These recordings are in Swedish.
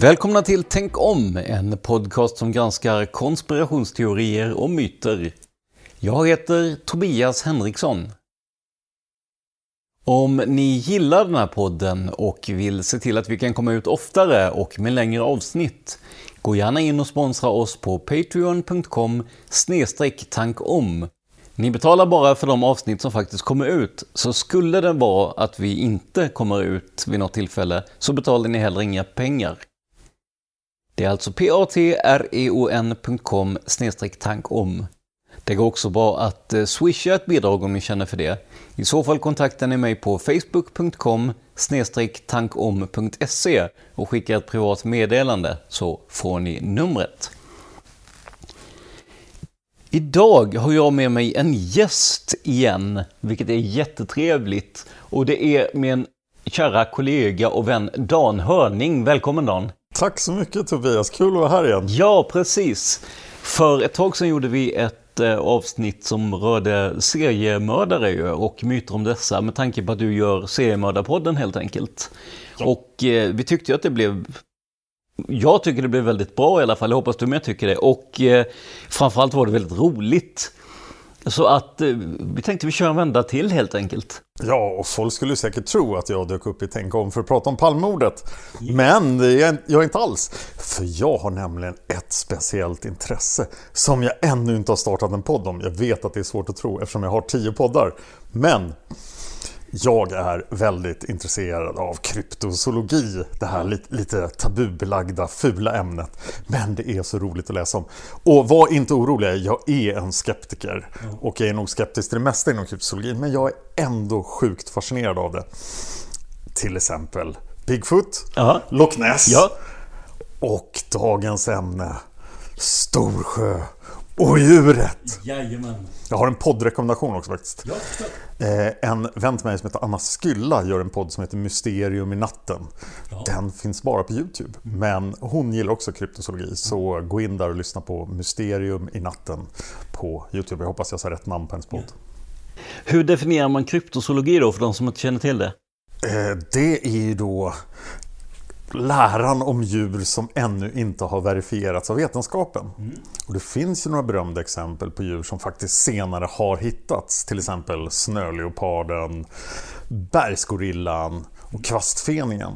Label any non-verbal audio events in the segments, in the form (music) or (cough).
Välkomna till Tänk om, en podcast som granskar konspirationsteorier och myter. Jag heter Tobias Henriksson. Om ni gillar den här podden och vill se till att vi kan komma ut oftare och med längre avsnitt, gå gärna in och sponsra oss på patreon.com tankom. Ni betalar bara för de avsnitt som faktiskt kommer ut, så skulle det vara att vi inte kommer ut vid något tillfälle så betalar ni heller inga pengar. Det är alltså patreon.com tankom. Det går också bra att eh, swisha ett bidrag om ni känner för det. I så fall kontaktar ni mig på facebook.com tankom.se och skickar ett privat meddelande så får ni numret. Idag har jag med mig en gäst igen, vilket är jättetrevligt. Och det är min kära kollega och vän Dan Hörning. Välkommen Dan! Tack så mycket Tobias, kul att vara här igen. Ja, precis. För ett tag sedan gjorde vi ett eh, avsnitt som rörde seriemördare och myter om dessa med tanke på att du gör seriemördarpodden helt enkelt. Ja. Och eh, vi tyckte att det blev jag tycker det blev väldigt bra i alla fall, jag hoppas du med tycker det. Och eh, framförallt var det väldigt roligt. Så att eh, vi tänkte vi kör en vända till helt enkelt. Ja, och folk skulle säkert tro att jag dök upp i Tänk om för att prata om Palmemordet. Men det är jag inte alls. För jag har nämligen ett speciellt intresse som jag ännu inte har startat en podd om. Jag vet att det är svårt att tro eftersom jag har tio poddar. Men jag är väldigt intresserad av kryptozoologi, det här lite, lite tabubelagda, fula ämnet. Men det är så roligt att läsa om. Och var inte oroliga, jag är en skeptiker. Och jag är nog skeptisk till det mesta inom kryptozoologi, men jag är ändå sjukt fascinerad av det. Till exempel Bigfoot, Aha. Loch Ness ja. och dagens ämne Storsjö och djuret. Jajamän. Jag har en poddrekommendation också faktiskt. Ja, eh, en vän till mig som heter Anna Skylla gör en podd som heter Mysterium i natten. Ja. Den finns bara på Youtube. Men hon gillar också kryptozoologi. Så gå in där och lyssna på Mysterium i natten på Youtube. Jag hoppas jag sa rätt namn på hennes podd. Ja. Hur definierar man kryptozoologi då för de som inte känner till det? Eh, det är ju då läran om djur som ännu inte har verifierats av vetenskapen. Mm. Och det finns ju några berömda exempel på djur som faktiskt senare har hittats. Till exempel snöleoparden, bergsgorillan och kvastfeningen.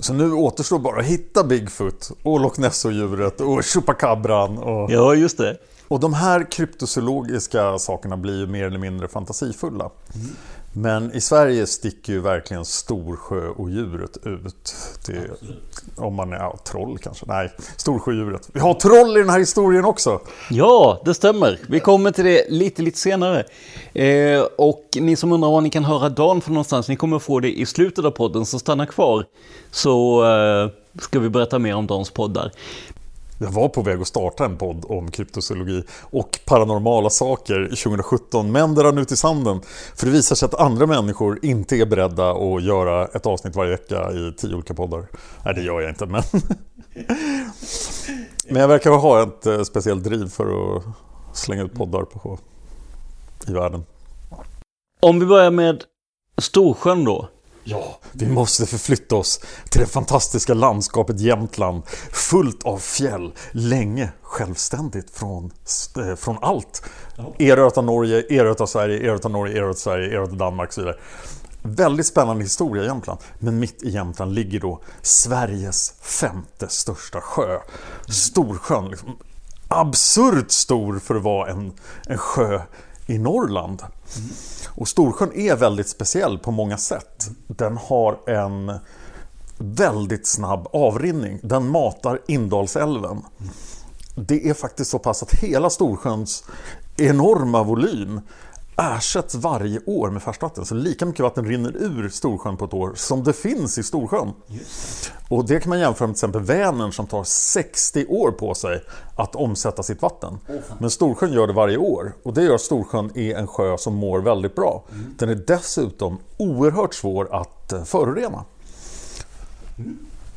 Så nu återstår bara att hitta Bigfoot och Loch Ness-djuret och Chupacabran. Och... Ja, just det. Och de här kryptozoologiska sakerna blir ju mer eller mindre fantasifulla. Men i Sverige sticker ju verkligen Storsjöodjuret ut. Det, om man är ja, troll kanske. Nej, Storsjöodjuret. Vi har troll i den här historien också. Ja, det stämmer. Vi kommer till det lite, lite senare. Eh, och ni som undrar var ni kan höra Dan från någonstans, ni kommer få det i slutet av podden, så stanna kvar. Så eh, ska vi berätta mer om Dans poddar. Jag var på väg att starta en podd om kryptozoologi och paranormala saker 2017, men det rann ut i sanden. För det visar sig att andra människor inte är beredda att göra ett avsnitt varje vecka i tio olika poddar. Nej, det gör jag inte, men... (laughs) men jag verkar ha ett eh, speciellt driv för att slänga ut poddar på, i världen. Om vi börjar med Storsjön då. Ja, vi måste förflytta oss till det fantastiska landskapet Jämtland fullt av fjäll, länge självständigt från, eh, från allt. Erövrat av Norge, erövrat av Sverige, erövrat av Norge, erövrat av Sverige, erövrat av Danmark och så vidare. Väldigt spännande historia i Jämtland. Men mitt i Jämtland ligger då Sveriges femte största sjö. Storsjön. Liksom, absurt stor för att vara en, en sjö i Norrland. Och Storsjön är väldigt speciell på många sätt. Den har en väldigt snabb avrinning. Den matar Indalsälven. Det är faktiskt så pass att hela Storsjöns enorma volym ersätts varje år med färskvatten. Så lika mycket vatten rinner ur Storsjön på ett år som det finns i Storsjön. Och det kan man jämföra med till exempel Vänern som tar 60 år på sig att omsätta sitt vatten. Men Storsjön gör det varje år. Och det gör att Storsjön är en sjö som mår väldigt bra. Den är dessutom oerhört svår att eh, förorena.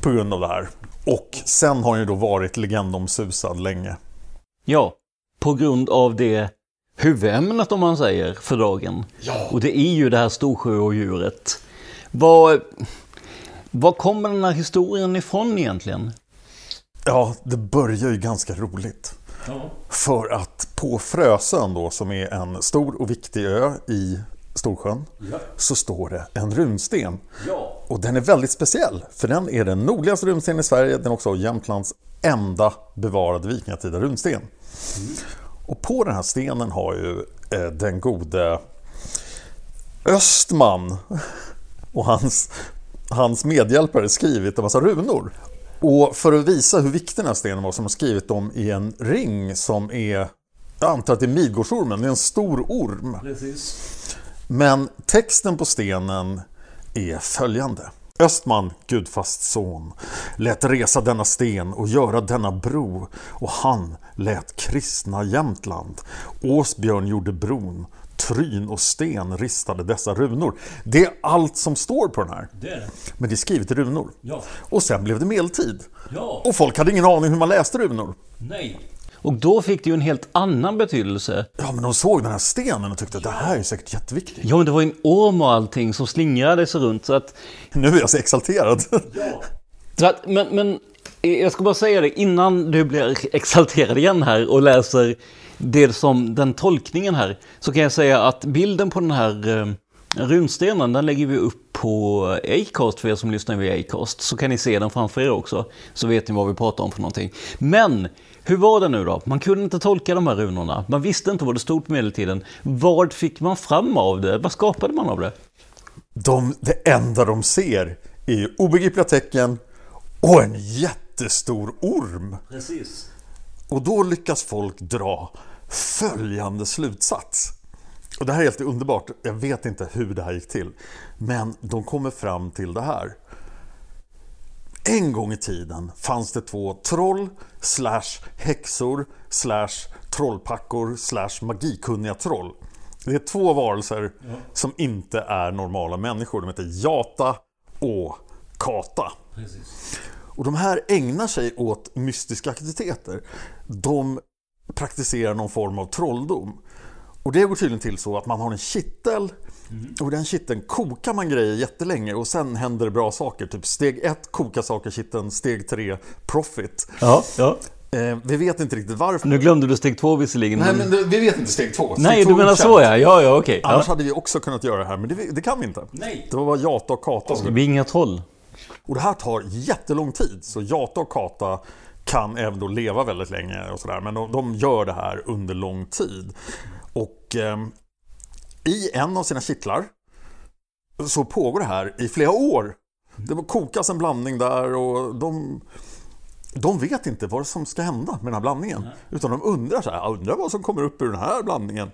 På grund av det här. Och sen har den ju då varit legendomsusad länge. Ja, på grund av det huvudämnet om man säger för dagen. Ja. Och det är ju det här Storsjöodjuret. Vad, vad kommer den här historien ifrån egentligen? Ja, det börjar ju ganska roligt. För att på Frösön då, som är en stor och viktig ö i Storsjön, så står det en runsten. Och den är väldigt speciell, för den är den nordligaste runstenen i Sverige. Den är också Jämtlands enda bevarade vikingatida runsten. Och på den här stenen har ju eh, den gode Östman och hans, hans medhjälpare skrivit en massa runor. Och för att visa hur viktig den här stenen var så har de skrivit dem i en ring som är, jag antar att det är Midgårdsormen, det är en stor orm. Men texten på stenen är följande. Östman, Gudfast son, lät resa denna sten och göra denna bro och han lät kristna Jämtland. Åsbjörn gjorde bron, Tryn och sten ristade dessa runor. Det är allt som står på den här. Men det är skrivet i runor. Och sen blev det medeltid. Och folk hade ingen aning hur man läste runor. Och då fick det ju en helt annan betydelse. Ja, men de såg den här stenen och tyckte att det här är säkert jätteviktigt. Ja, men det var ju en orm och allting som slingrade sig runt. Så att, Nu är jag så exalterad. så att, men, men jag ska bara säga det innan du blir exalterad igen här och läser det som den tolkningen här. Så kan jag säga att bilden på den här eh, runstenen den lägger vi upp på Acast för er som lyssnar via Acast. Så kan ni se den framför er också. Så vet ni vad vi pratar om för någonting. Men hur var det nu då? Man kunde inte tolka de här runorna. Man visste inte vad det stod på medeltiden. Vad fick man fram av det? Vad skapade man av det? De, det enda de ser är obegripliga tecken och en jättestor orm. Precis. Och då lyckas folk dra följande slutsats. Och det här är helt underbart. Jag vet inte hur det här gick till. Men de kommer fram till det här. En gång i tiden fanns det två troll slash häxor slash trollpackor slash magikunniga troll. Det är två varelser som inte är normala människor. De heter Jata och Kata. Och de här ägnar sig åt mystiska aktiviteter. De praktiserar någon form av trolldom. Och det går tydligen till så att man har en kittel och i den kitteln kokar man grejer jättelänge och sen händer det bra saker. Typ steg ett, koka saker kitteln. Steg tre, profit. Ja, ja. Eh, vi vet inte riktigt varför. Nu glömde du steg två visserligen. Nej, men det, vi vet inte steg två. Steg Nej, två du menar så ja. Ja, ja, okej. Annars Ja. hade vi också kunnat göra det här, men det, det kan vi inte. Nej. Det var Jata och Kata. Vi är inga troll. Och det här tar jättelång tid. Så Jata och Kata kan även då leva väldigt länge och sådär. Men de, de gör det här under lång tid. Och ehm, i en av sina kittlar så pågår det här i flera år. Det kokas en blandning där och de, de vet inte vad som ska hända med den här blandningen. Utan de undrar så här, "Jag undrar vad som kommer upp ur den här blandningen.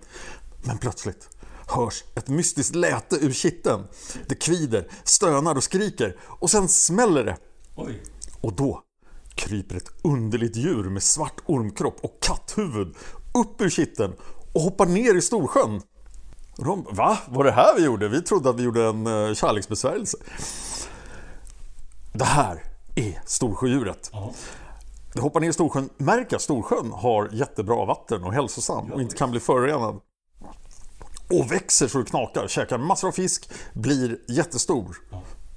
Men plötsligt hörs ett mystiskt läte ur kitteln. Det kvider, stönar och skriker och sen smäller det. Oj. Och då kryper ett underligt djur med svart ormkropp och katthuvud upp ur kitteln och hoppar ner i Storsjön. De, va? Var det här vi gjorde? Vi trodde att vi gjorde en uh, kärleksbesvärjelse. Det här är Storsjödjuret. Det hoppar ner i Storsjön, märker att Storsjön har jättebra vatten och hälsosam och inte kan bli förorenad. Och växer så det knakar, käkar massor av fisk, blir jättestor.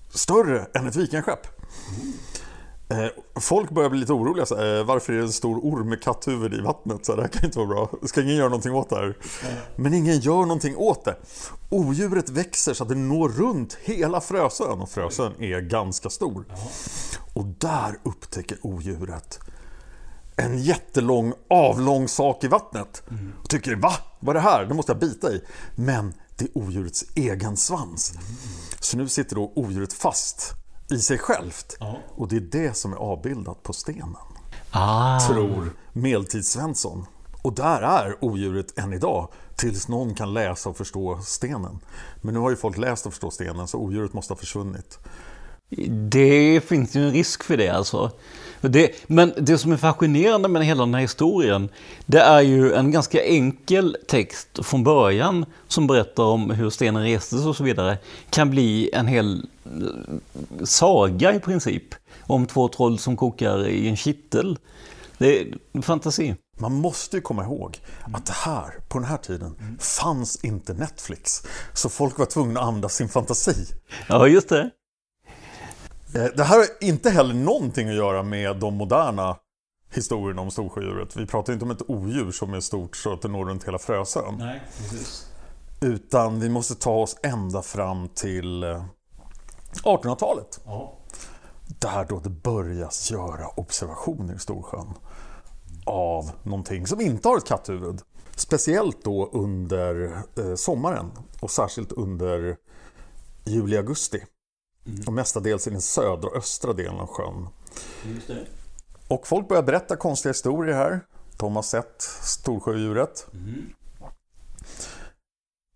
Större än ett vikingaskepp. Eh, folk börjar bli lite oroliga. Så, här, eh, varför är det en stor orm med katthuvud i vattnet? Så, det här kan inte vara bra. Ska ingen göra någonting åt det här? Men ingen gör någonting åt det. Odjuret växer så att det når runt hela Frösön. Och Frösön är ganska stor. Och där upptäcker odjuret en jättelång avlång sak i vattnet. Och tycker va? Vad är det här? Det måste jag bita i. Men det är odjurets egen svans. Så nu sitter då odjuret fast i sig självt. Och det är det som är avbildat på stenen. Ah. Tror Medeltidssvensson. Och där är odjuret än idag. Tills någon kan läsa och förstå stenen. Men nu har ju folk läst och förstått stenen så odjuret måste ha försvunnit. Det finns ju en risk för det alltså. Det, men det som är fascinerande med hela den här historien, det är ju en ganska enkel text från början som berättar om hur stenen restes och så vidare, kan bli en hel eh, saga i princip. Om två troll som kokar i en kittel. Det är fantasi. Man måste ju komma ihåg att det här, på den här tiden, fanns inte Netflix. Så folk var tvungna att använda sin fantasi. Ja, just det. Eh, Det här har inte heller någonting att göra med de moderna historierna om Storsjödjuret. Vi pratar inte om ett odjur som är stort så att det når runt hela Frösön. Nej, precis. Utan vi måste ta oss ända fram till eh, 1800-talet. Ja. Där då det börjas göra observationer i Storsjön. Av någonting som inte har ett katthuvud. Speciellt då under eh, sommaren och särskilt under juli-augusti. Och mestadels i den södra och östra delen av sjön. Just det. Och folk börjar berätta konstiga historier här. De har sett Storsjödjuret.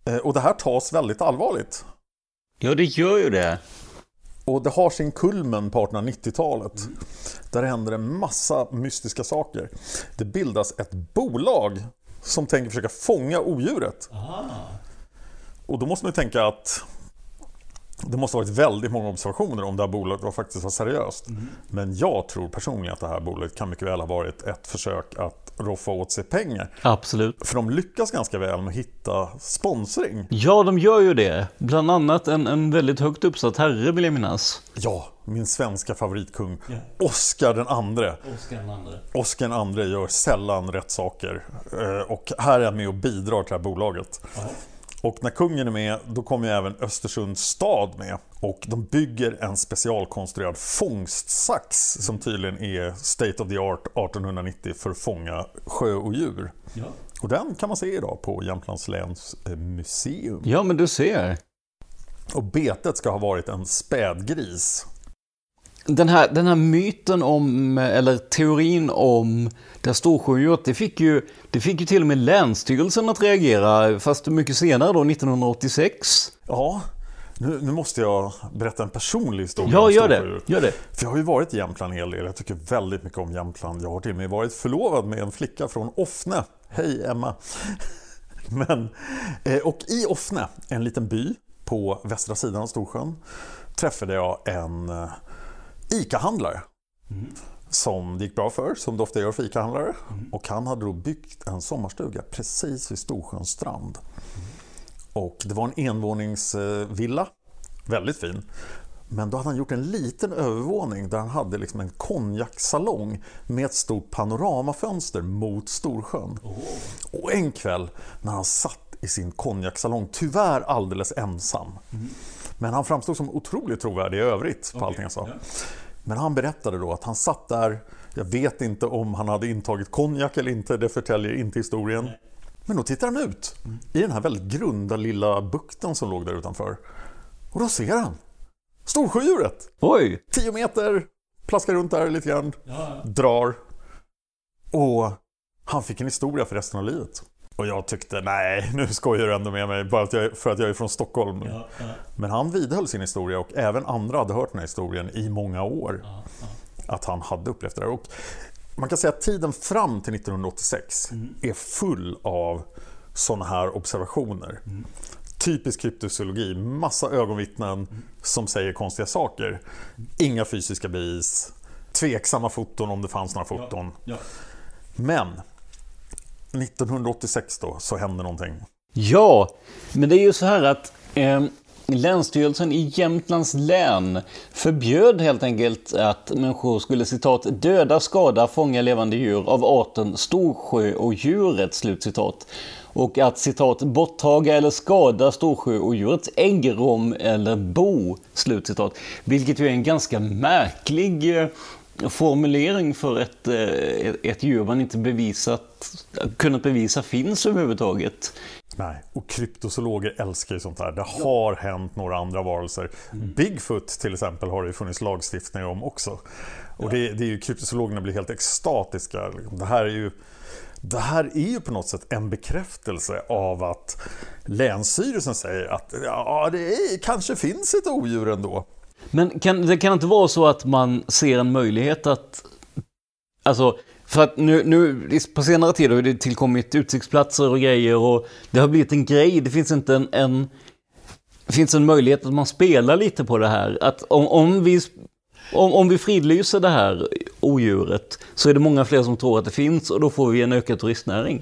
Eh, Och det här tas väldigt allvarligt. Ja, det gör ju det. Och det har sin kulmen på 1890-talet. Där händer en massa mystiska saker. Det bildas ett bolag som tänker försöka fånga odjuret. Och då måste man ju tänka att det måste ha varit väldigt många observationer om det här bolaget faktiskt var seriöst. Men jag tror personligen att det här bolaget kan mycket väl ha varit ett försök att roffa åt sig pengar. Absolut. För de lyckas ganska väl med att hitta sponsring. Ja, de gör ju det. Bland annat en, en väldigt högt uppsatt herre vill jag minnas. Ja, min svenska favoritkung, Oscar den andre. Den. Oscar den andre gör sällan rätt saker. Eh, Och här är jag med och bidrar till det här bolaget. Och när kungen är med, då kommer ju även Östersunds stad med. Och de bygger en specialkonstruerad fångstsax som tydligen är state of the art 1890 för att fånga sjöodjur. Ja. Och den kan man se idag på Jämtlands läns eh, museum. ja, men du ser. Och betet ska ha varit en spädgris. Den här, den här myten om, eller teorin om det storsjödjuret, det fick, ju, det fick ju till och med Länsstyrelsen att reagera, fast mycket senare då, 1986. Ja, nu, nu måste jag berätta en personlig historia Ja, gör det. Gör det. För jag har ju varit i Jämtland en hel del. Jag tycker väldigt mycket om Jämtland. Jag har till och med varit förlovad med en flicka från Offne. Hej Emma! (laughs) Men, eh, och i Offne, en liten by på västra sidan av Storsjön, träffade jag en ICA-handlare. Som det gick bra för, som det ofta gör för ICA-handlare. Och han hade då byggt en sommarstuga precis vid Storsjöns strand. Och det var en envåningsvilla. Väldigt fin. Men då hade han gjort en liten övervåning där han hade liksom en konjaksalong med ett stort panoramafönster mot Storsjön. Och en kväll när han satt i sin konjaksalong, tyvärr alldeles ensam. Men han framstod som otroligt trovärdig i övrigt på allting han sa. Men han berättade då att han satt där, jag vet inte om han hade intagit konjak eller inte, det förtäljer inte historien. Men då tittar han ut i den här väldigt grunda lilla bukten som låg där utanför. Och då ser han Storsjödjuret! Oj! 10 meter, plaskar runt där lite grann, drar. Och han fick en historia för resten av livet. Och jag tyckte, nej, (laughs) nu skojar du ändå med mig bara att jag, för att jag är från Stockholm. Men han vidhöll sin historia och även andra hade hört den här historien i många år. Att han hade upplevt det där. Och man kan säga att tiden fram till 1986 är full av sådana här observationer. Typisk kryptozoologi, massa ögonvittnen som säger konstiga saker. Inga fysiska bevis, tveksamma foton om det fanns några foton. Men 1986 då så hände någonting. Ja, men det är ju så här att eh, Länsstyrelsen i Jämtlands län förbjöd helt enkelt att människor skulle citat döda, skada, fånga levande djur av arten storsjöodjuret, slutcitat. Och att citat borttaga eller skada storsjöodjurets äggrom eller bo, slutcitat. Vilket ju är en ganska märklig eh, formulering för eh, ett, ett djur man inte bevisat, kunnat bevisa finns överhuvudtaget. Nej, och kryptozoologer älskar ju sånt här. Det har hänt några andra varelser. Bigfoot till exempel har det ju funnits lagstiftning om också. Och det, det är ju, kryptozoologerna blir helt extatiska. Det här är ju det här är ju på något sätt en bekräftelse av att Länsstyrelsen säger att ja, det är, kanske finns ett odjur ändå. Men kan, det kan inte vara så att man ser en möjlighet att... Alltså, för att nu, nu på senare tid har det tillkommit utsiktsplatser och grejer och det har blivit en grej. Det finns inte en... en det finns en möjlighet att man spelar lite på det här. Att om, om vi om, om vi fridlyser det här odjuret så är det många fler som tror att det finns och då får vi en ökad turistnäring.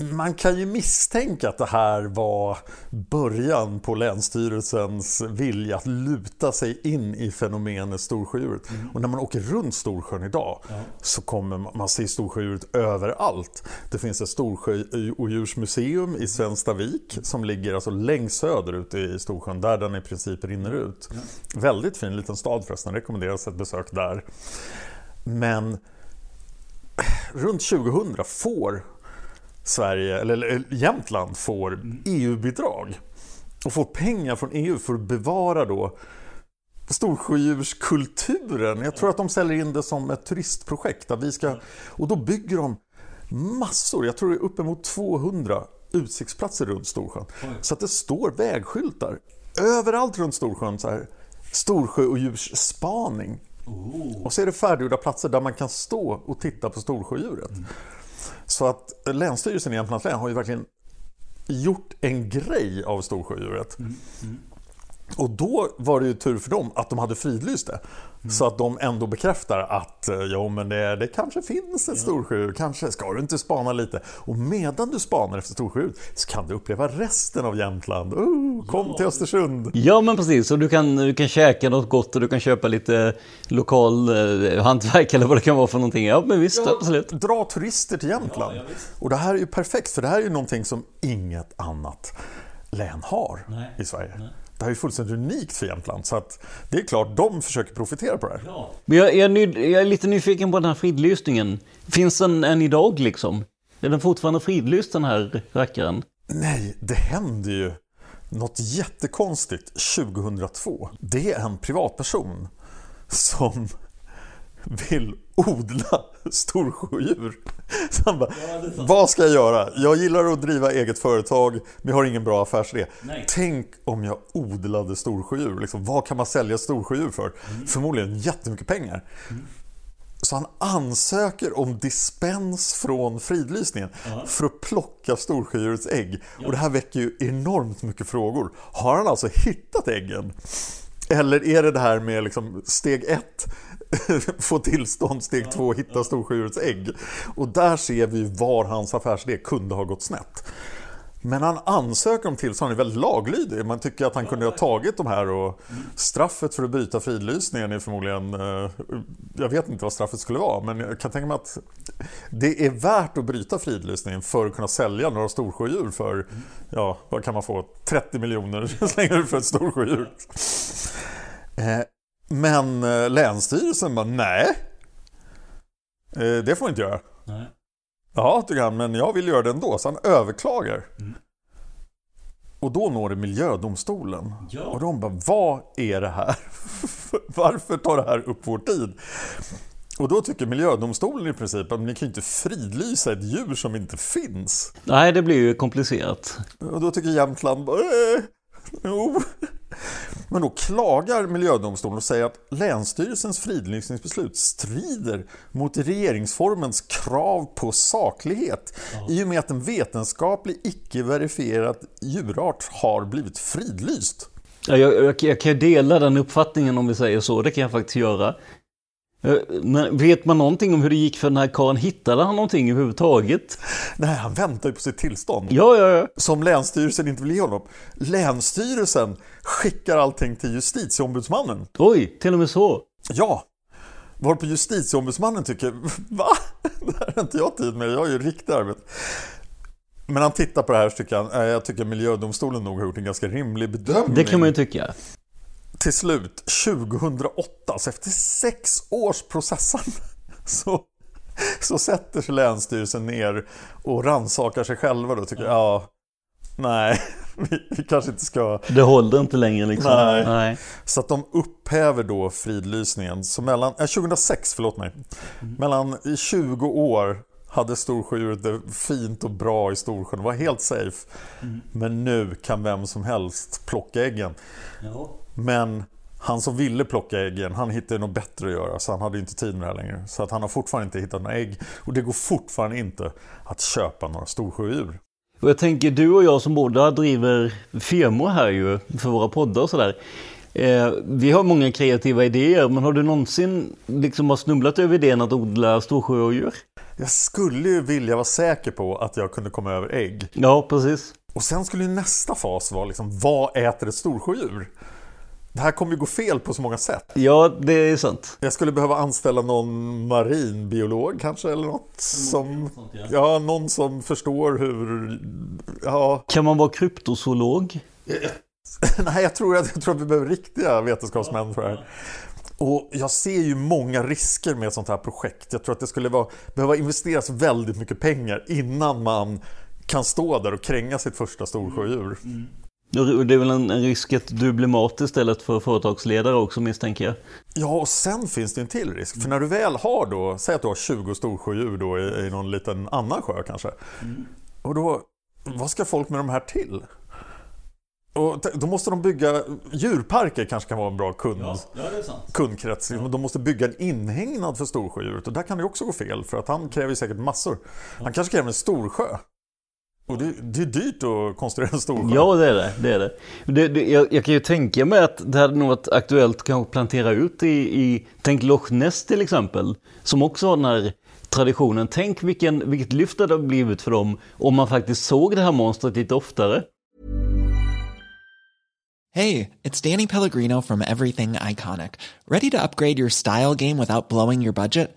Man kan ju misstänka att det här var början på Länsstyrelsens vilja att luta sig in i fenomenet Storsjödjuret. Mm. Och när man åker runt Storsjön idag ja. så kommer man, man se Storsjödjuret överallt. Det finns ett Storsjöodjursmuseum i Svenstavik som ligger alltså längst söderut i Storsjön, där den i princip rinner ut. Ja. Väldigt fin liten stad förresten, rekommenderas ett besök där. Men runt 2000 får Sverige, eller Jämtland får EU-bidrag och får pengar från EU för att bevara då storsjödjurskulturen. Jag tror att de säljer in det som ett turistprojekt. Där vi ska, och då bygger de massor, jag tror det är uppemot 200 utsiktsplatser runt Storsjön. Så att det står vägskyltar överallt runt Storsjön. Så här, Storsjöodjursspaning. Oh. Och så är det färdiggjorda platser där man kan stå och titta på storsjödjuret. Mm. Så att Länsstyrelsen i Jämtlands län har ju verkligen gjort en grej av Storsjöodjuret. Mm. Mm. Och då var det ju tur för dem att de hade fridlyst det. Mm. Så att de ändå bekräftar att eh, ja, men det, det kanske finns ett ja. storsjödjur. Kanske ska du inte spana lite. Och medan du spanar efter storsjödjur så kan du uppleva resten av Jämtland. Uh, kom ja. till Östersund! Ja men precis, och du kan, du kan käka något gott och du kan köpa lite lokal eh, hantverk eller vad det kan vara för någonting. Ja men visst, ja, absolut. Dra turister till Jämtland. Och det här är ju perfekt för det här är ju någonting som inget annat län har Nej. i Sverige. Nej det här är fullständigt unikt för Jämtland. Så att det är klart, de försöker profitera på det här. Ja. Men jag, jag, jag, är lite nyfiken på den här fridlysningen. Finns den än idag liksom? Är den fortfarande fridlyst den här rackaren? Nej, det händer ju något jättekonstigt 2002. Det är en privatperson som vill odla storsjödjur. Så han bara, ja, vad ska jag göra? Jag gillar att driva eget företag, men jag har ingen bra affärsidé. Nej. Tänk om jag odlade storsjödjur. Liksom, vad kan man sälja storsjödjur för? Mm. Förmodligen jättemycket pengar. Mm. Så han ansöker om dispens från fridlysningen -huh. för att plocka storsjödjurets ägg. Ja. Och det här väcker ju enormt mycket frågor. Har han alltså hittat äggen? Eller är det det här med liksom steg ett (laughs) få tillstånd, steg två, hitta storsjödjurets ägg. Och där ser vi var hans affärsidé kunde ha gått snett. Men han ansöker om tillstånd, han är väldigt laglydig. Man tycker att han kunde ha tagit de här och straffet för att bryta fridlysningen är förmodligen... eh, Jag vet inte vad straffet skulle vara, men jag kan tänka mig att det är värt att bryta fridlysningen för att kunna sälja några storsjödjur för, ja, vad kan man få? 30 miljoner (laughs) slänger du för ett storsjödjur. Men eh, Länsstyrelsen bara, nej. Eh, Det får man inte göra. Nej. Ja, tycker han, men jag vill göra det ändå. Så han överklagar. Och då når det miljödomstolen. Ja. Och de bara, vad är det här? (laughs) Varför tar det här upp vår tid? Och då tycker miljödomstolen i princip att ni kan ju inte fridlysa ett djur som inte finns. Nej, det blir ju komplicerat. Och då tycker Jämtland bara, eh, jo. Men då klagar miljödomstolen och säger att Länsstyrelsens fridlysningsbeslut strider mot regeringsformens krav på saklighet i och med att en vetenskaplig icke-verifierad djurart har blivit fridlyst. Ja, jag, jag, jag kan dela den uppfattningen om vi säger så, det kan jag faktiskt göra. Eh, Men vet man någonting om hur det gick för den här karln? Hittade han någonting överhuvudtaget? Nej, han väntar ju på sitt tillstånd. Ja, ja, ja. Som Länsstyrelsen inte vill ge honom. Länsstyrelsen skickar allting till justitieombudsmannen. Oj, till och med så. Ja, varpå justitieombudsmannen tycker (laughs) Va? Det här har inte jag tid med, jag har ju riktigt arbete. Men han tittar på det här så tycker han, "Nej, jag tycker miljödomstolen nog har gjort en ganska rimlig bedömning. Det kan man ju tycka. Till slut, 2008, så efter sex års processande, (laughs) så, så sätter sig Länsstyrelsen ner och rannsakar sig själva då tycker ja, nej, (laughs) vi, vi kanske inte ska Det håller inte längre liksom. Nej. Nej. Så att de upphäver då fridlysningen. Så mellan, eh, 2006, förlåt mig. Mellan i 20 år hade Storsjödjuret det fint och bra i Storsjön. var helt safe. Men nu kan vem som helst plocka äggen. Men han som ville plocka äggen, han hittade något bättre att göra. Så han hade inte tid med det här längre. Så att han har fortfarande inte hittat några ägg. Och det går fortfarande inte att köpa några storsjödjur. Och jag tänker, du och jag som båda driver firmor här ju, för våra poddar och sådär. Eh, vi har många kreativa idéer, men har du någonsin liksom har snubblat över idén att odla storsjödjur? Jag skulle ju vilja vara säker på att jag kunde komma över ägg. Ja, precis. Och sen skulle nästa fas vara liksom, vad äter ett storsjödjur? Det här kommer ju gå fel på så många sätt. Ja, det är sant. Jag skulle behöva anställa någon marinbiolog kanske eller något. Som, ja, någon som förstår hur... Ja, Kan man vara kryptozoolog? (laughs) nej, jag tror, att, jag tror att vi behöver riktiga vetenskapsmän för det här. Och jag ser ju många risker med ett sånt här projekt. Jag tror att det skulle vara, behöva investeras väldigt mycket pengar innan man kan stå där och kränga sitt första storsjödjur. Och Det är väl en en risk att du blir mat istället för företagsledare också misstänker jag. Ja, och sen finns det en till risk. För när du väl har då, säg att du har 20 storsjödjur då i, i någon liten annan sjö kanske. Och då, vad ska folk med de här till? Och då måste de bygga, djurparker kanske kan vara en bra kund, sant. kundkrets. Men de måste bygga en inhägnad för storsjödjuret och där kan det också gå fel för att han kräver säkert massor. Han kanske kräver en storsjö. Och det, det är dyrt att konstruera en storsjö. Ja, det är det. det, är det. det, det jag, jag kan ju tänka mig att det hade nog varit aktuellt kanske att plantera ut i, i tänk Loch Ness till exempel, som också har den här traditionen. Tänk vilken, vilket lyft det hade blivit för dem om man faktiskt såg det här monstret lite oftare. Hey, it's Danny Pellegrino from Everything Iconic. Ready to upgrade your style game without blowing your budget?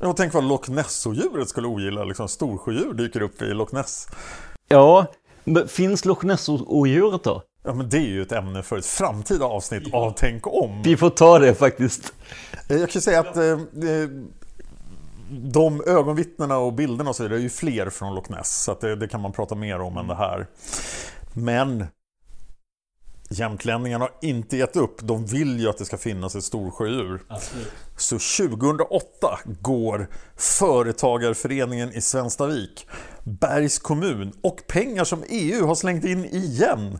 Jag tänker vad Loch Ness-odjuret skulle ogilla. Liksom storsjödjur dyker upp i Loch Ness. Ja, men finns Loch Ness-odjuret då? Ja, men det är ju ett ämne för ett framtida avsnitt av Tänk om. Vi får ta det faktiskt. Eh, Jag kan säga att eh, eh, de ögonvittnena och bilderna och så vidare är ju fler från Loch Ness. Så det, det kan man prata mer om än det här. Men jämtlänningarna har inte gett upp. De vill ju att det ska finnas ett storsjödjur. Så 2008 går Företagarföreningen i Svenstavik, Bergs kommun och pengar som EU har slängt in igen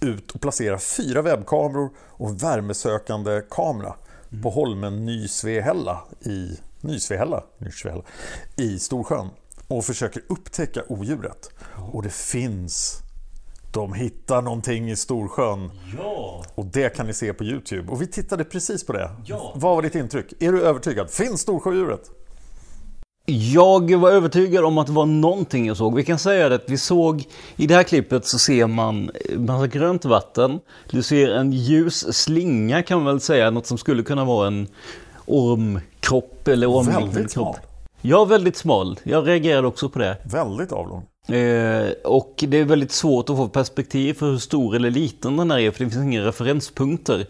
ut och placerar fyra webbkameror och en värmesökande kamera på holmen Nysvehälla i Nysvehälla, Nysvehälla i Storsjön och försöker upptäcka odjuret. Och det finns de hittar någonting i Storsjön. Ja. Och det kan ni se på Youtube. Och vi tittade precis på det. Vad var ditt intryck? Är du övertygad? Finns Storsjödjuret? Jag var övertygad om att det var någonting jag såg. Vi kan säga det att vi såg, i det här klippet så ser man massa grönt vatten. Du ser en ljus slinga kan man väl säga, något som skulle kunna vara en ormkropp eller ormliknande Väldigt kropp. smal. Ja, väldigt smal. Jag reagerade också på det. Väldigt avlång. Eh, och det är väldigt svårt att få perspektiv för hur stor eller liten den här är, för det finns inga referenspunkter.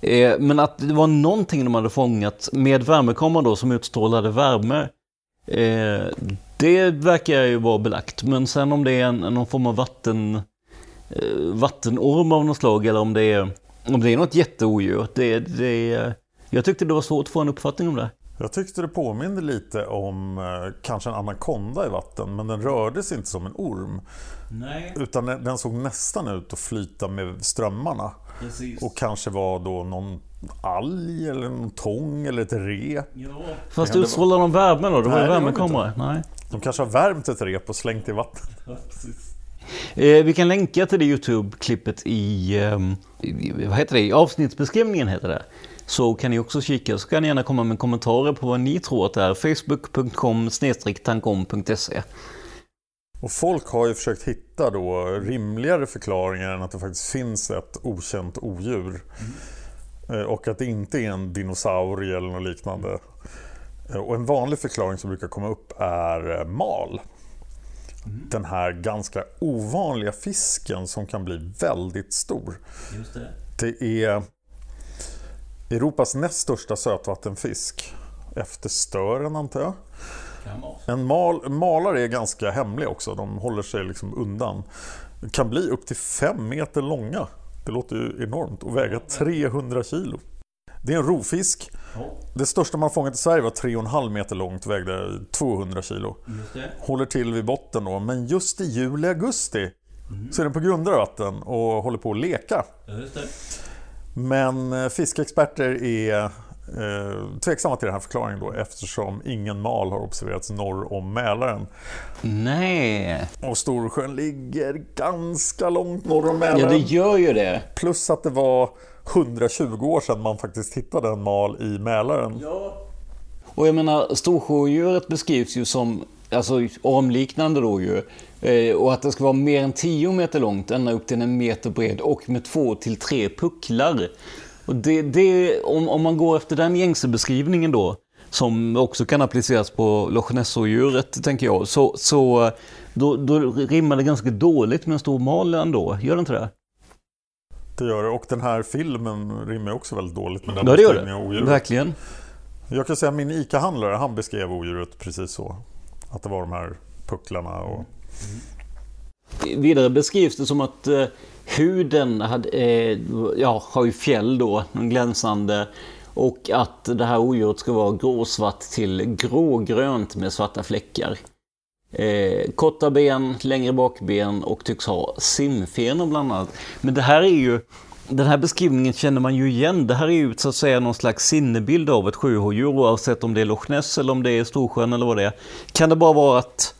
Eh, men att det var någonting de hade fångat med värmekameran då som utstrålade värme. Eh, det verkar ju vara belagt. Men sen om det är en, någon form av vatten, eh, vattenorm av något slag eller om det är, om det är något jätteodjur. Det, det, jag tyckte det var svårt att få en uppfattning om det. Jag tyckte det påminde lite om eh, kanske en anakonda i vatten, men den rörde sig inte som en orm. Nej, Utan den såg nästan ut att flyta med strömmarna. precis. Och kanske var då någon alg eller någon tång eller ett rep. Fast det var- utstrålade de värme då? Det var Nej, ju värmekamera. Nej. De kanske har värmt ett rep och slängt i vattnet. Eh, vi kan länka till det Youtube-klippet i, i, vad heter det, i avsnittsbeskrivningen heter det. Så kan ni också kika, så kan ni gärna komma med kommentarer på vad ni tror att det är. Facebook.com tankom.se Och folk har ju försökt hitta då rimligare förklaringar än att det faktiskt finns ett okänt odjur. Eh, Och att det inte är en dinosaurie eller något liknande. Eh, Och en vanlig förklaring som brukar komma upp är eh, mal. Den här ganska ovanliga fisken som kan bli väldigt stor. Just det. Det är Europas näst största sötvattenfisk. Efter stören antar jag. En mal, malare är ganska hemliga också. De håller sig liksom undan. Kan bli upp till 5 meter långa. Det låter ju enormt. Och väga 300 kilo. Det är en rovfisk. Det största man fångat i Sverige var 3,5 meter långt och vägde 200 kilo. Håller till vid botten då. Men just i juli-augusti så är den på grundare vatten och håller på att leka. Men eh, fiskeexperter är eh, tveksamma till den här förklaringen då eftersom ingen mal har observerats norr om Mälaren. Nej, Och Storsjön ligger ganska långt norr om Mälaren. ja det gör ju det. Plus att det var 120 år sedan man faktiskt hittade en mal i Mälaren. Och jag menar, storsjöodjuret beskrivs ju som alltså, ormliknande rådjur. Eh, och att det ska vara mer än 10 meter långt, ända upp till en meter bred och med två till tre pucklar. Och det, det, om, om man går efter den gängse beskrivningen då, som också kan appliceras på Loch Ness-odjuret, tänker jag, så, så då, då rimmar det ganska dåligt med en stor mal ändå. Gör det inte det? Det gör det. Och den här filmen rimmar också väldigt dåligt med den Ja, det gör beskrivningen av det. odjuret. Verkligen. Jag kan säga att min ICA-handlare, han beskrev odjuret precis så. Att det var de här pucklarna och... Mm. Vidare beskrivs det som att eh, huden hade, eh, ja, har ju fjäll då, glänsande. Och att det här odjuret ska vara gråsvart till grågrönt med svarta fläckar. Eh, korta ben, längre bakben och tycks ha simfenor bland annat. Men det här är ju, den här beskrivningen känner man ju igen. Det här är ju så att säga någon slags sinnebild av ett sjöodjur oavsett om det är Loch Ness eller om det är Storsjön eller vad det är. Kan det bara vara att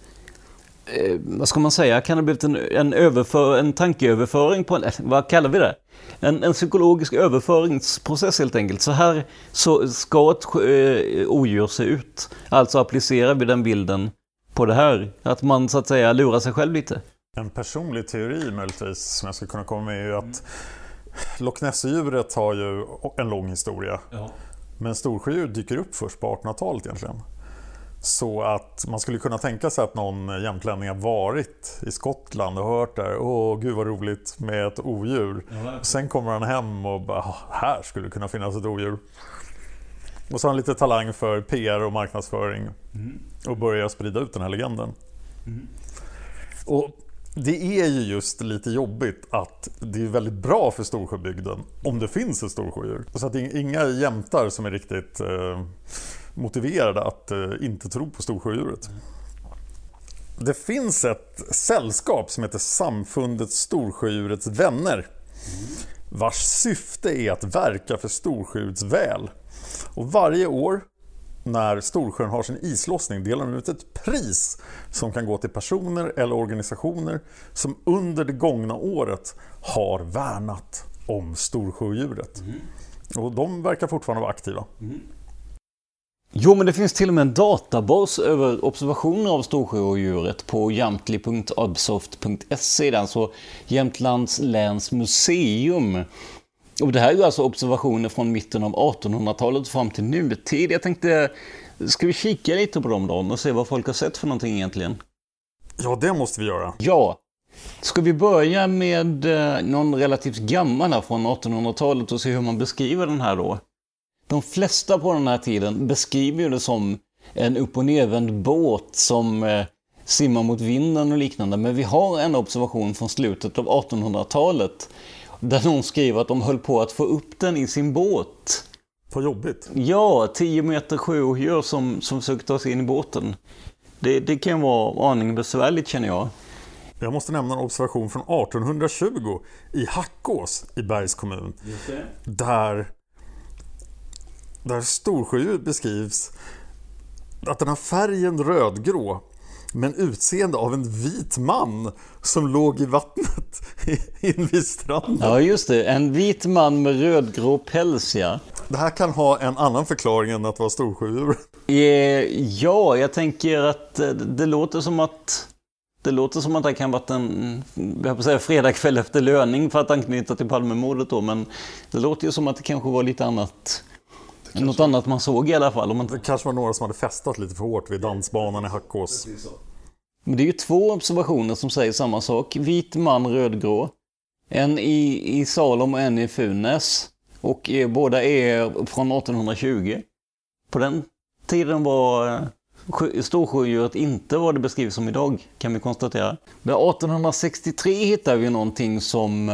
eh, vad ska man säga, kan det ha blivit en, en, överför, en tankeöverföring på en, eh, vad kallar vi det? En, en psykologisk överföringsprocess helt enkelt. Så här så ska ett eh, odjur se ut. Alltså applicerar vi den bilden på det här. Att man så att säga lurar sig själv lite. En personlig teori möjligtvis som jag skulle kunna komma med är ju att Loch Ness-djuret har ju en lång historia. Ja. Men storsjödjur dyker upp först på 1800-talet egentligen. Så att man skulle kunna tänka sig att någon jämtlänning har varit i Skottland och hört där. Åh, gud vad roligt med ett odjur. Ja, Sen kommer han hem och bara, här skulle det kunna finnas ett odjur. Och så har han lite talang för PR och marknadsföring. Mm. Och börjar sprida ut den här legenden. Mm. Och det är ju just lite jobbigt att det är väldigt bra för Storsjöbygden om det finns ett storsjödjur. Så att det är inga jämtar som är riktigt eh, motiverade att eh, inte tro på storsjödjuret. Det finns ett sällskap som heter Samfundet Storsjödjurets vänner vars syfte är att verka för storsjödjurets väl. Och varje år när Storsjön har sin islossning delar de ut ett pris som kan gå till personer eller organisationer som under det gångna året har värnat om Storsjödjuret. Mm. Och de verkar fortfarande vara aktiva. Mm. Jo, men det finns till och med en databas över observationer av storsjöodjuret på jamtli.absoft.se, alltså Jämtlands läns museum. Och det här är ju alltså observationer från mitten av 1800-talet fram till nutid. Jag tänkte, ska vi kika lite på dem då och se vad folk har sett för någonting egentligen? Ja, det måste vi göra. Ja. Ska vi börja med eh, någon relativt gammal här från 1800-talet och se hur man beskriver den här då? De flesta på den här tiden beskriver ju det som en upp och nervänd båt som eh, simmar mot vinden och liknande. Men vi har en observation från slutet av 1800-talet där någon skriver att de höll på att få upp den i sin båt. Vad jobbigt. Ja, 10 meter sjöodjur som, som försökte ta sig in i båten. Det, det kan vara aningen besvärligt känner jag. Jag måste nämna en observation från 1820 i Hackås i Bergs kommun. Där, där storsjödjur beskrivs att den har färgen rödgrå men utseende av en vit man som låg i vattnet invid stranden. Ja, just det. En vit man med rödgrå päls, ja. Det här kan ha en annan förklaring än att vara storsjödjur. Eh, ja, jag tänker att eh, det låter som att det låter som att det kan varit en jag säga, fredagkväll efter löning för att anknyta till Palmemordet då, men det låter ju som att det kanske var lite annat Kanske... Något annat man såg i alla fall. Om man... Det kanske var några som hade festat lite för hårt vid dansbanan i Hackås. Men det är ju två observationer som säger samma sak. Vit man, rödgrå. En i, i Salom och en i Funäs. Och är, båda är från 1820. På den tiden var eh, storsjödjuret inte vad det beskrivs som idag, kan vi konstatera. Men 1863 hittar vi någonting som,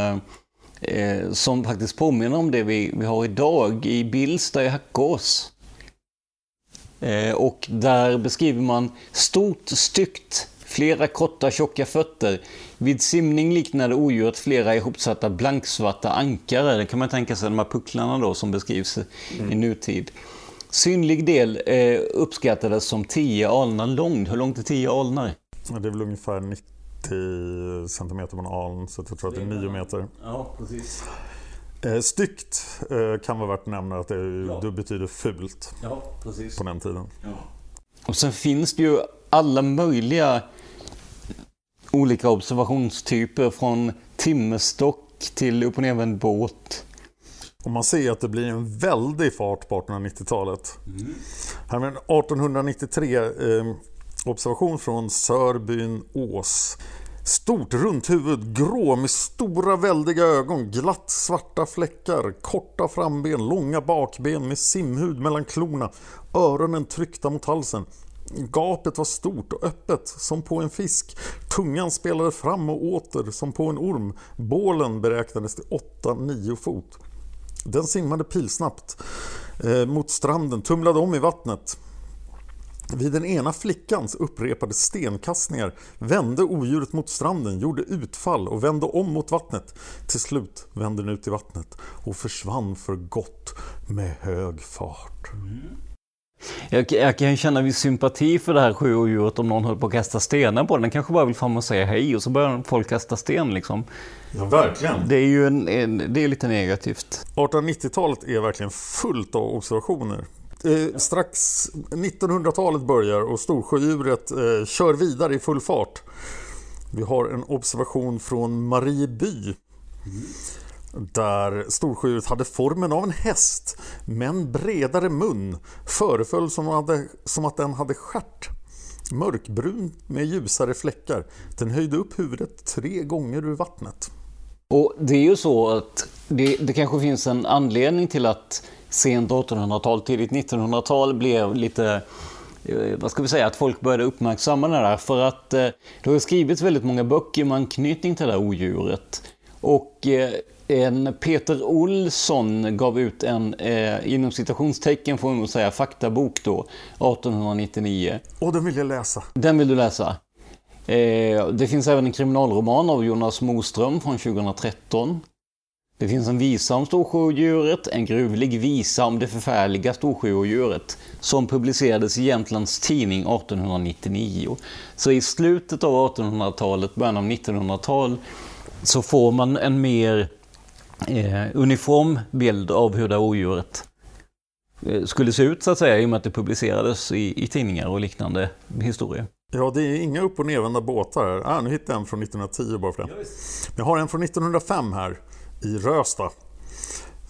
eh, som faktiskt påminner om det vi, vi har idag i Billsta i Hackås. Eh, och där beskriver man stort, styggt, Flera korta tjocka fötter. Vid simning liknade odjuret flera ihopsatta blanksvarta ankare. Det kan man tänka sig de här pucklarna då som beskrivs mm. i nutid. Synlig del eh, uppskattades som 10 alnar lång. Hur långt är 10 alnar? Det är väl ungefär 90 cm på en aln, så jag tror att det är 9 meter. Ja, precis. Eh, styggt eh, kan vara värt att nämna att det, ja. det betyder fult ja, precis. på den tiden. Ja. Och sen finns det ju alla möjliga olika observationstyper från timmerstock till upp och nervänd båt. Och man ser att det blir en väldig fart på 1890-talet. Mm. Här med en 1893 eh, observation från Sörbyn Ås. Stort runt huvud, grå med stora väldiga ögon, glatt svarta fläckar, korta framben, långa bakben med simhud mellan klorna, öronen tryckta mot halsen. Gapet var stort och öppet som på en fisk. Tungan spelade fram och åter som på en orm. Bålen beräknades till 8-9 fot. Den simmade pilsnabbt eh, mot stranden, tumlade om i vattnet. Vid den ena flickans upprepade stenkastningar vände odjuret mot stranden, gjorde utfall och vände om mot vattnet. Till slut vände den ut i vattnet och försvann för gott med hög fart. Mm. Jag, jag kan känna viss sympati för det här sjöodjuret om någon håller på att kasta stenar på den. Den kanske bara vill fram och säga hej och så börjar folk kasta sten liksom. Ja, verkligen. Det är ju en, en, det är lite negativt. 1890-talet är verkligen fullt av observationer. Eh, strax 1900-talet börjar och Storsjödjuret eh, kör vidare i full fart. Vi har en observation från Marieby. Där Storsjödjuret hade formen av en häst men bredare mun. Föreföll som, hade, som att den hade stjärt. Mörkbrun med ljusare fläckar. Den höjde upp huvudet tre gånger ur vattnet. Och det är ju så att det, det kanske finns en anledning till att sent 1800-tal, tidigt 1900-tal blev lite eh, vad ska vi säga, att folk började uppmärksamma det där. För att eh, det har skrivits väldigt många böcker med anknytning till det där odjuret. Och eh, en Peter Olsson gav ut en, eh, inom citationstecken får man säga, faktabok då, 1899. Och den vill jag läsa. Den vill du läsa? Eh, det finns även en kriminalroman av Jonas Moström från 2013. Det finns en visa om Storsjöodjuret, en gruvlig visa om det förfärliga Storsjöodjuret som publicerades i Jämtlands Tidning 1899. Så i slutet av 1800-talet, början av 1900-tal så får man en mer eh, uniform bild av hur det här odjuret eh, skulle se ut så att säga i och med att det publicerades i, i tidningar och liknande historier. Ja, det är inga upp och nervända båtar här. Ah, nu hittade jag en från 1910 bara för det. Jag har en från 1905 här i Rösta.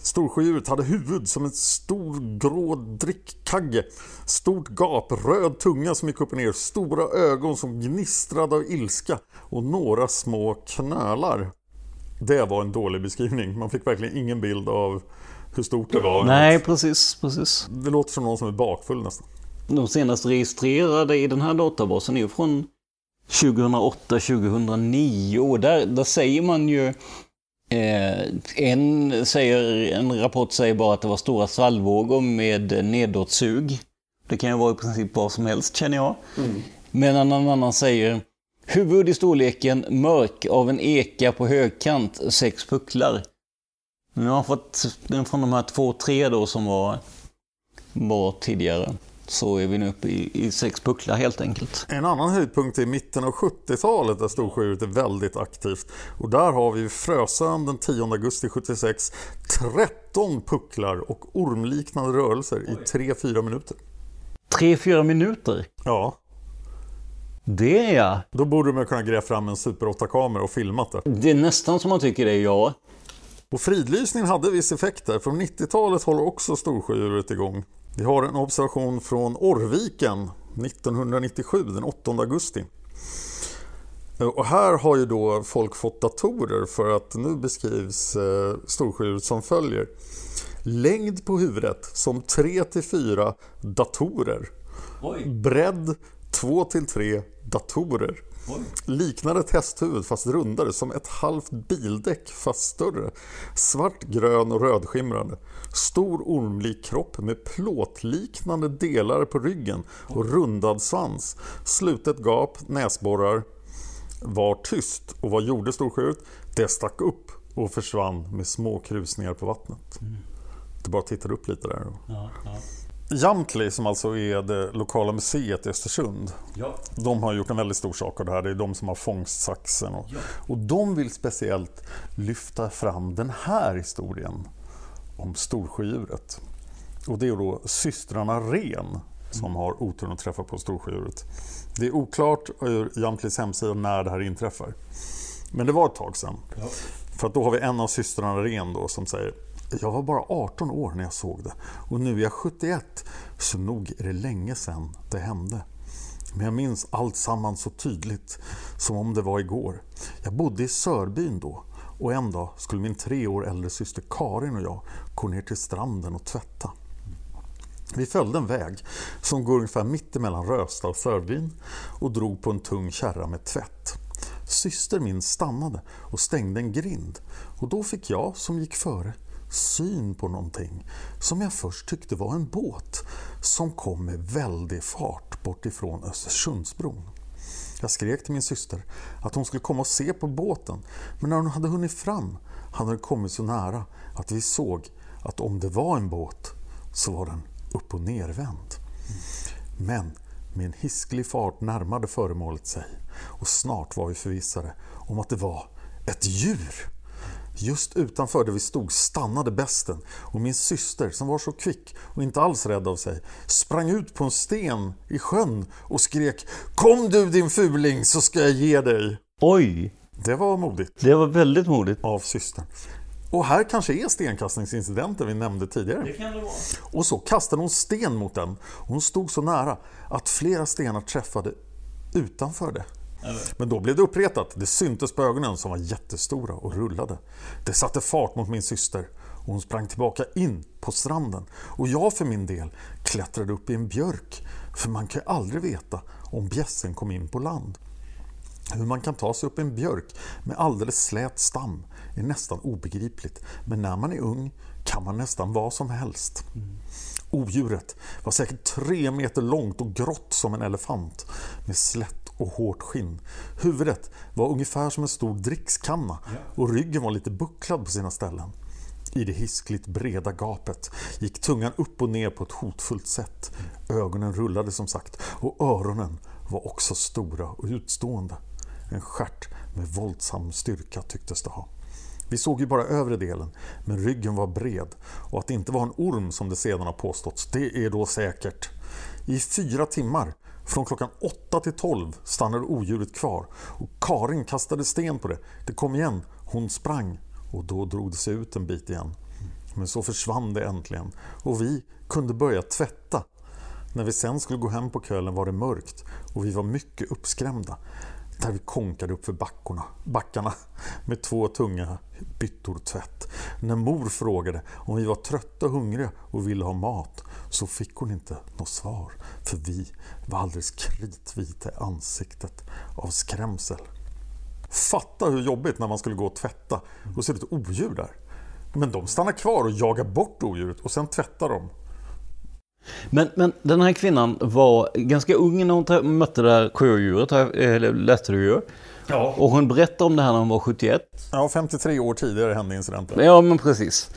Storsjödjuret hade huvud som en stor grå drickkagge. Stort gap, röd tunga som gick upp och ner, stora ögon som gnistrade av ilska och några små knölar. Det var en dålig beskrivning. Man fick verkligen ingen bild av hur stort det var. Nej, precis, precis. Det låter som någon som är bakfull nästan. De senast registrerade i den här databasen är från 2008-2009. Där, där säger man ju en, säger, en rapport säger bara att det var stora svallvågor med nedåtsug. Det kan ju vara i princip vad som helst känner jag. Mm. Medan en annan säger Huvud i storleken mörk av en eka på högkant, sex pucklar. Nu har jag fått den från de här två, tre då som var, var tidigare så är vi nu uppe i, i sex pucklar helt enkelt. En annan höjdpunkt är mitten av 70-talet där Storsjöodjuret är väldigt aktivt. Och där har vi Frösön den 10 augusti 76 13 pucklar och ormliknande rörelser i 3-4 minuter. 3-4 minuter? Ja. Det är jag. Då borde man kunna gräva fram en Super 8-kamera och filmat det. Det är nästan som man tycker det är ja. Och fridlysningen hade viss effekt där. Från 90-talet håller också Storsjödjuret igång. Vi har en observation från Orrviken 1997, den 8 augusti. Och här har ju då folk fått datorer för att nu beskrivs eh, som följer. Längd på huvudet som 3-4 datorer. Oj. Bredd 2-3 datorer. Liknade Liknar ett hästhuvud fast rundare, som ett halvt bildäck fast större. Svart, grön och rödskimrande. Stor ormlik kropp med plåtliknande delar på ryggen och rundad svans. Slutet gap, näsborrar. Var tyst. Och vad gjorde Storsjödjuret? Det stack upp och försvann med små krusningar på vattnet. Det bara tittade upp lite där. Ja, ja. Jamtli som alltså är det lokala museet i Östersund. Ja. De har gjort en väldigt stor sak av det här. Det är de som har fångstsaxen. Och, och de vill speciellt lyfta fram den här historien om Storsjödjuret. Och det är då systrarna Ren som har oturen att träffa på Storsjödjuret. Det är oklart ur Jamtlis hemsida när det här inträffar. Men det var ett tag sedan. Ja. För då har vi en av systrarna Ren då som säger jag var bara 18 år när jag såg det och nu är jag 71 så nog är det länge sedan det hände. Men jag minns allt samman så tydligt som om det var igår. Jag bodde i Sörbyn då och en dag skulle min tre år äldre syster Karin och jag gå ner till stranden och tvätta. Vi följde en väg som går ungefär mitt emellan Rösta och Sörbyn och drog på en tung kärra med tvätt. Syster min stannade och stängde en grind och då fick jag, som gick före, syn på någonting som jag först tyckte var en båt som kom med väldig fart bort ifrån Östersundsbron. Jag skrek till min syster att hon skulle komma och se på båten men när hon hade hunnit fram hade den kommit så nära att vi såg att om det var en båt så var den upp och nervänd. Men med en hisklig fart närmade föremålet sig och snart var vi förvissade om att det var ett djur. Just utanför där vi stod stannade besten och min syster som var så kvick och inte alls rädd av sig sprang ut på en sten i sjön och skrek Kom du din fuling så ska jag ge dig. Oj! Det var modigt. Det var väldigt modigt. Av systern. Och här kanske är stenkastningsincidenten vi nämnde tidigare. Det kan det vara. Och så kastade hon sten mot den. Hon stod så nära att flera stenar träffade utanför det. Men då blev det uppretat. Det syntes på ögonen som var jättestora och rullade. Det satte fart mot min syster och hon sprang tillbaka in på stranden. Och jag för min del klättrade upp i en björk. För man kan ju aldrig veta om bjässen kom in på land. Hur man kan ta sig upp i en björk med alldeles slät stam är nästan obegripligt. Men när man är ung kan man nästan vad som helst. Odjuret var säkert tre meter långt och grått som en elefant med slätt och hårt skinn. Huvudet var ungefär som en stor drickskanna och ryggen var lite bucklad på sina ställen. I det hiskligt breda gapet gick tungan upp och ner på ett hotfullt sätt. Ögonen rullade som sagt och öronen var också stora och utstående. En stjärt med våldsam styrka tycktes det ha. Vi såg ju bara övre delen, men ryggen var bred och att det inte var en orm som det sedan har påståtts, det är då säkert. I fyra timmar, från klockan 8 till 12, stannade odjuret kvar och Karin kastade sten på det. Det kom igen, hon sprang och då drog det sig ut en bit igen. Men så försvann det äntligen och vi kunde börja tvätta. När vi sen skulle gå hem på kvällen var det mörkt och vi var mycket uppskrämda där vi konkade upp för backorna, backarna med två tunga byttor tvätt. När mor frågade om vi var trötta och hungriga och ville ha mat så fick hon inte något svar för vi var alldeles kritvita i ansiktet av skrämsel. Fatta hur jobbigt när man skulle gå och tvätta och se ett odjur där. Men de stannar kvar och jagar bort odjuret och sen tvättar de. Men, men den här kvinnan var ganska ung när hon mötte det här sjödjuret, eller läste du ju. Ja. Och hon berättade om det här när hon var 71. Ja, 53 år tidigare hände incidenten. Ja, men precis.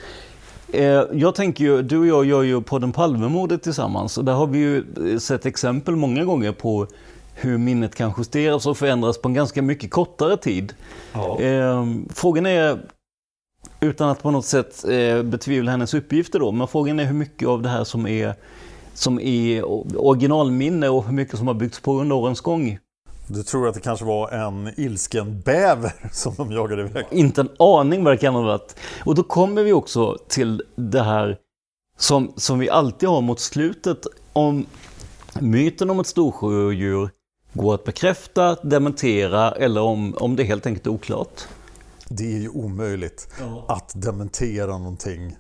Eh, Jag tänker ju, du och jag gör ju podden Palmemordet tillsammans och där har vi ju sett exempel många gånger på hur minnet kan justeras och förändras på en ganska mycket kortare tid. Ja. Eh, Frågan är, utan att på något sätt eh, betvivla hennes uppgifter då, men frågan är hur mycket av det här som är, som är originalminne och hur mycket som har byggts på under årens gång. Du tror att det kanske var en ilsken bäver (laughs) som de jagade iväg? Inte en aning vad det kan ha varit. Och då kommer vi också till det här som, som vi alltid har mot slutet. Om myten om ett storsjödjur går att bekräfta, dementera eller om, om det helt enkelt är oklart. Det är ju omöjligt att dementera någonting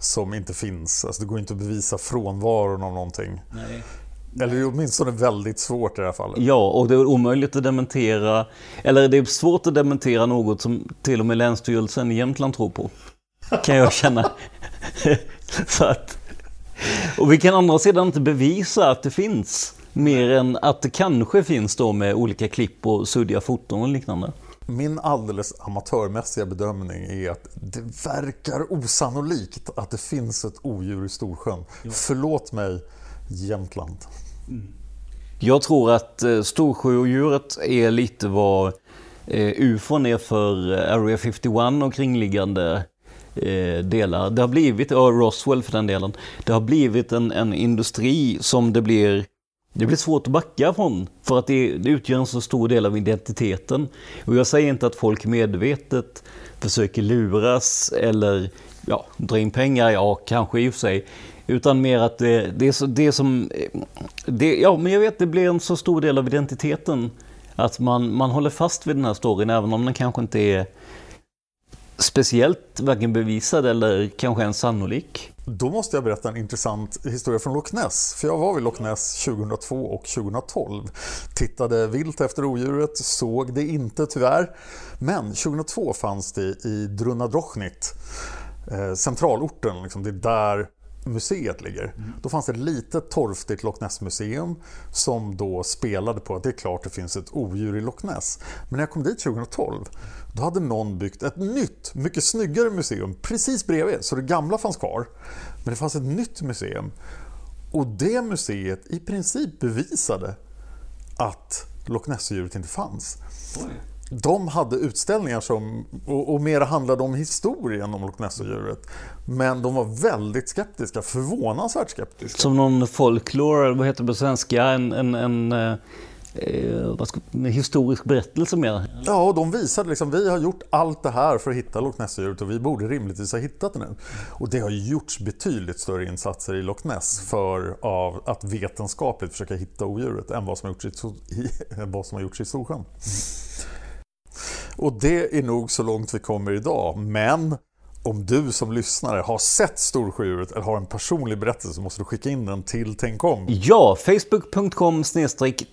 som inte finns. Alltså det går inte att bevisa frånvaron av någonting. Eller det är åtminstone väldigt svårt i det här fallet. Ja, och det är omöjligt att dementera, eller det är svårt att dementera något som till och med Länsstyrelsen i Jämtland tror på. Kan jag känna. (laughs) Så att, och vi kan andra sidan inte bevisa att det finns. Mer än att det kanske finns då med olika klipp och suddiga foton och liknande. Min alldeles amatörmässiga bedömning är att det verkar osannolikt att det finns ett odjur i Storsjön. Förlåt mig, Jämtland. Jag tror att eh, Storsjöodjuret är lite vad eh, ufon är för Area 51 och kringliggande eh, delar. Det har blivit, och Roswell för den delen, det har blivit en, en industri som det blir det blir svårt att backa från för att det, det utgör en så stor del av identiteten. Och jag säger inte att folk medvetet försöker luras eller ja, dra in pengar, ja kanske i och för sig. Utan mer att det, det är så, det som... Det, ja, men jag vet, det blir en så stor del av identiteten. Att man, man håller fast vid den här storyn även om den kanske inte är speciellt varken bevisad eller kanske ens sannolik. Då måste jag berätta en intressant historia från Loch Ness. För jag var vid Loch Ness 2002 och 2012. Tittade vilt efter odjuret, såg det inte tyvärr. Men 2002 fanns det i Drunadrochnit, eh, centralorten, liksom, det är där museet ligger. Då fanns det ett litet torftigt Loch Ness-museum som då spelade på att det är klart det finns ett odjur i Loch Ness. Men när jag kom dit 2012 då hade någon byggt ett nytt, mycket snyggare museum precis bredvid. Så det gamla fanns kvar. Men det fanns ett nytt museum. Och det museet i princip bevisade att Loch Ness-djuret inte fanns. De hade utställningar som, och, och mer handlade om historien om Loch Ness-djuret. Men de var väldigt skeptiska, förvånansvärt skeptiska. Som någon folklore, vad heter det på svenska? En, en, en, eh, ska, en historisk berättelse mer? Ja, och de visade liksom, vi har gjort allt det här för att hitta Loch Ness-djuret och vi borde rimligtvis ha hittat det nu. Och det har gjorts betydligt större insatser i Loch Ness för av att vetenskapligt försöka hitta odjuret än vad som har gjorts i, i, vad som har gjorts i Storsjön. Och det är nog så långt vi kommer idag. Men om du som lyssnare har sett Storsjöodjuret eller har en personlig berättelse så måste du skicka in den till Tänk om. Ja, facebook.com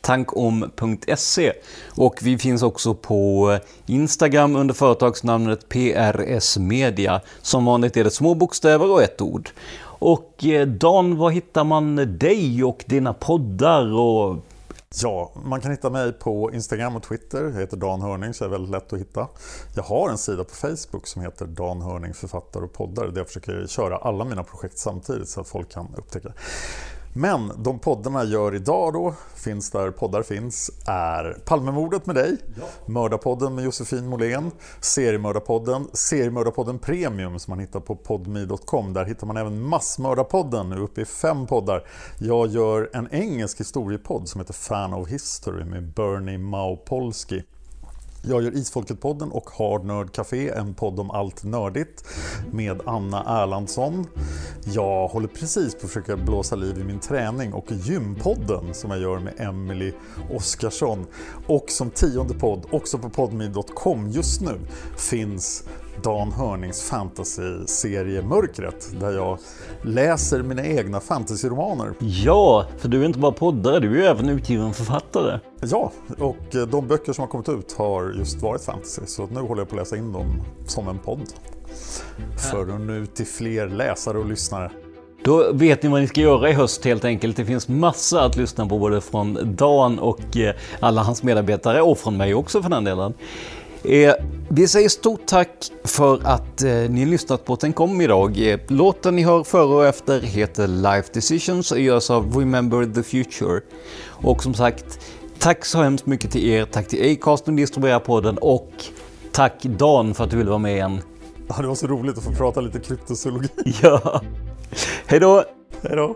tankom.se och vi finns också på Instagram under företagsnamnet PRS Media. Som vanligt är det små bokstäver och ett ord. Och eh, Dan, var hittar man dig och dina poddar? Och... Ja, man kan hitta mig på Instagram och Twitter. Jag heter Dan Hörning så det är väldigt lätt att hitta. Jag har en sida på Facebook som heter Dan Hörning författare och poddare där jag försöker köra alla mina projekt samtidigt så att folk kan upptäcka det. Men de poddarna jag gör idag då, finns där poddar finns, är Palmemordet med dig, Mördarpodden med Josefin Måhlén, Seriemördarpodden, Seriemördarpodden Premium som man hittar på podme.com. Där hittar man även Massmördarpodden, nu uppe i fem poddar. Jag gör en engelsk historiepodd som heter Fan of History med Bernie Maupolsky. Jag gör Isfolket-podden och Hard Nerd Café, en podd om allt nördigt med Anna Erlandsson. Jag håller precis på att försöka blåsa liv i min träning och Gympodden som jag gör med Emily Oskarsson. Och som tionde podd, också på podmi.com just nu, finns Dan Hörnings fantasy-serie Mörkret där jag läser mina egna fantasyromaner. Ja, för du är inte bara poddare, du är ju även utgiven författare. Ja, och de böcker som har kommit ut har just varit fantasy så nu håller jag på att läsa in dem som en podd. För att nå ut till fler läsare och lyssnare. Då vet ni vad ni ska göra i höst helt enkelt. Det finns massa att lyssna på både från Dan och eh, alla hans medarbetare och från mig också för den delen. Eh, vi säger stort tack för att eh, ni lyssnat på Tänk om idag. Eh, låten ni hör före och efter heter Life Decisions och görs av Remember the Future. Och som sagt, tack så hemskt mycket till er. Tack till Acast som distribuerar podden och tack Dan för att du ville vara med igen. Ja, det var så roligt att få prata lite kryptozoologi. Ja, hej då! Hej då!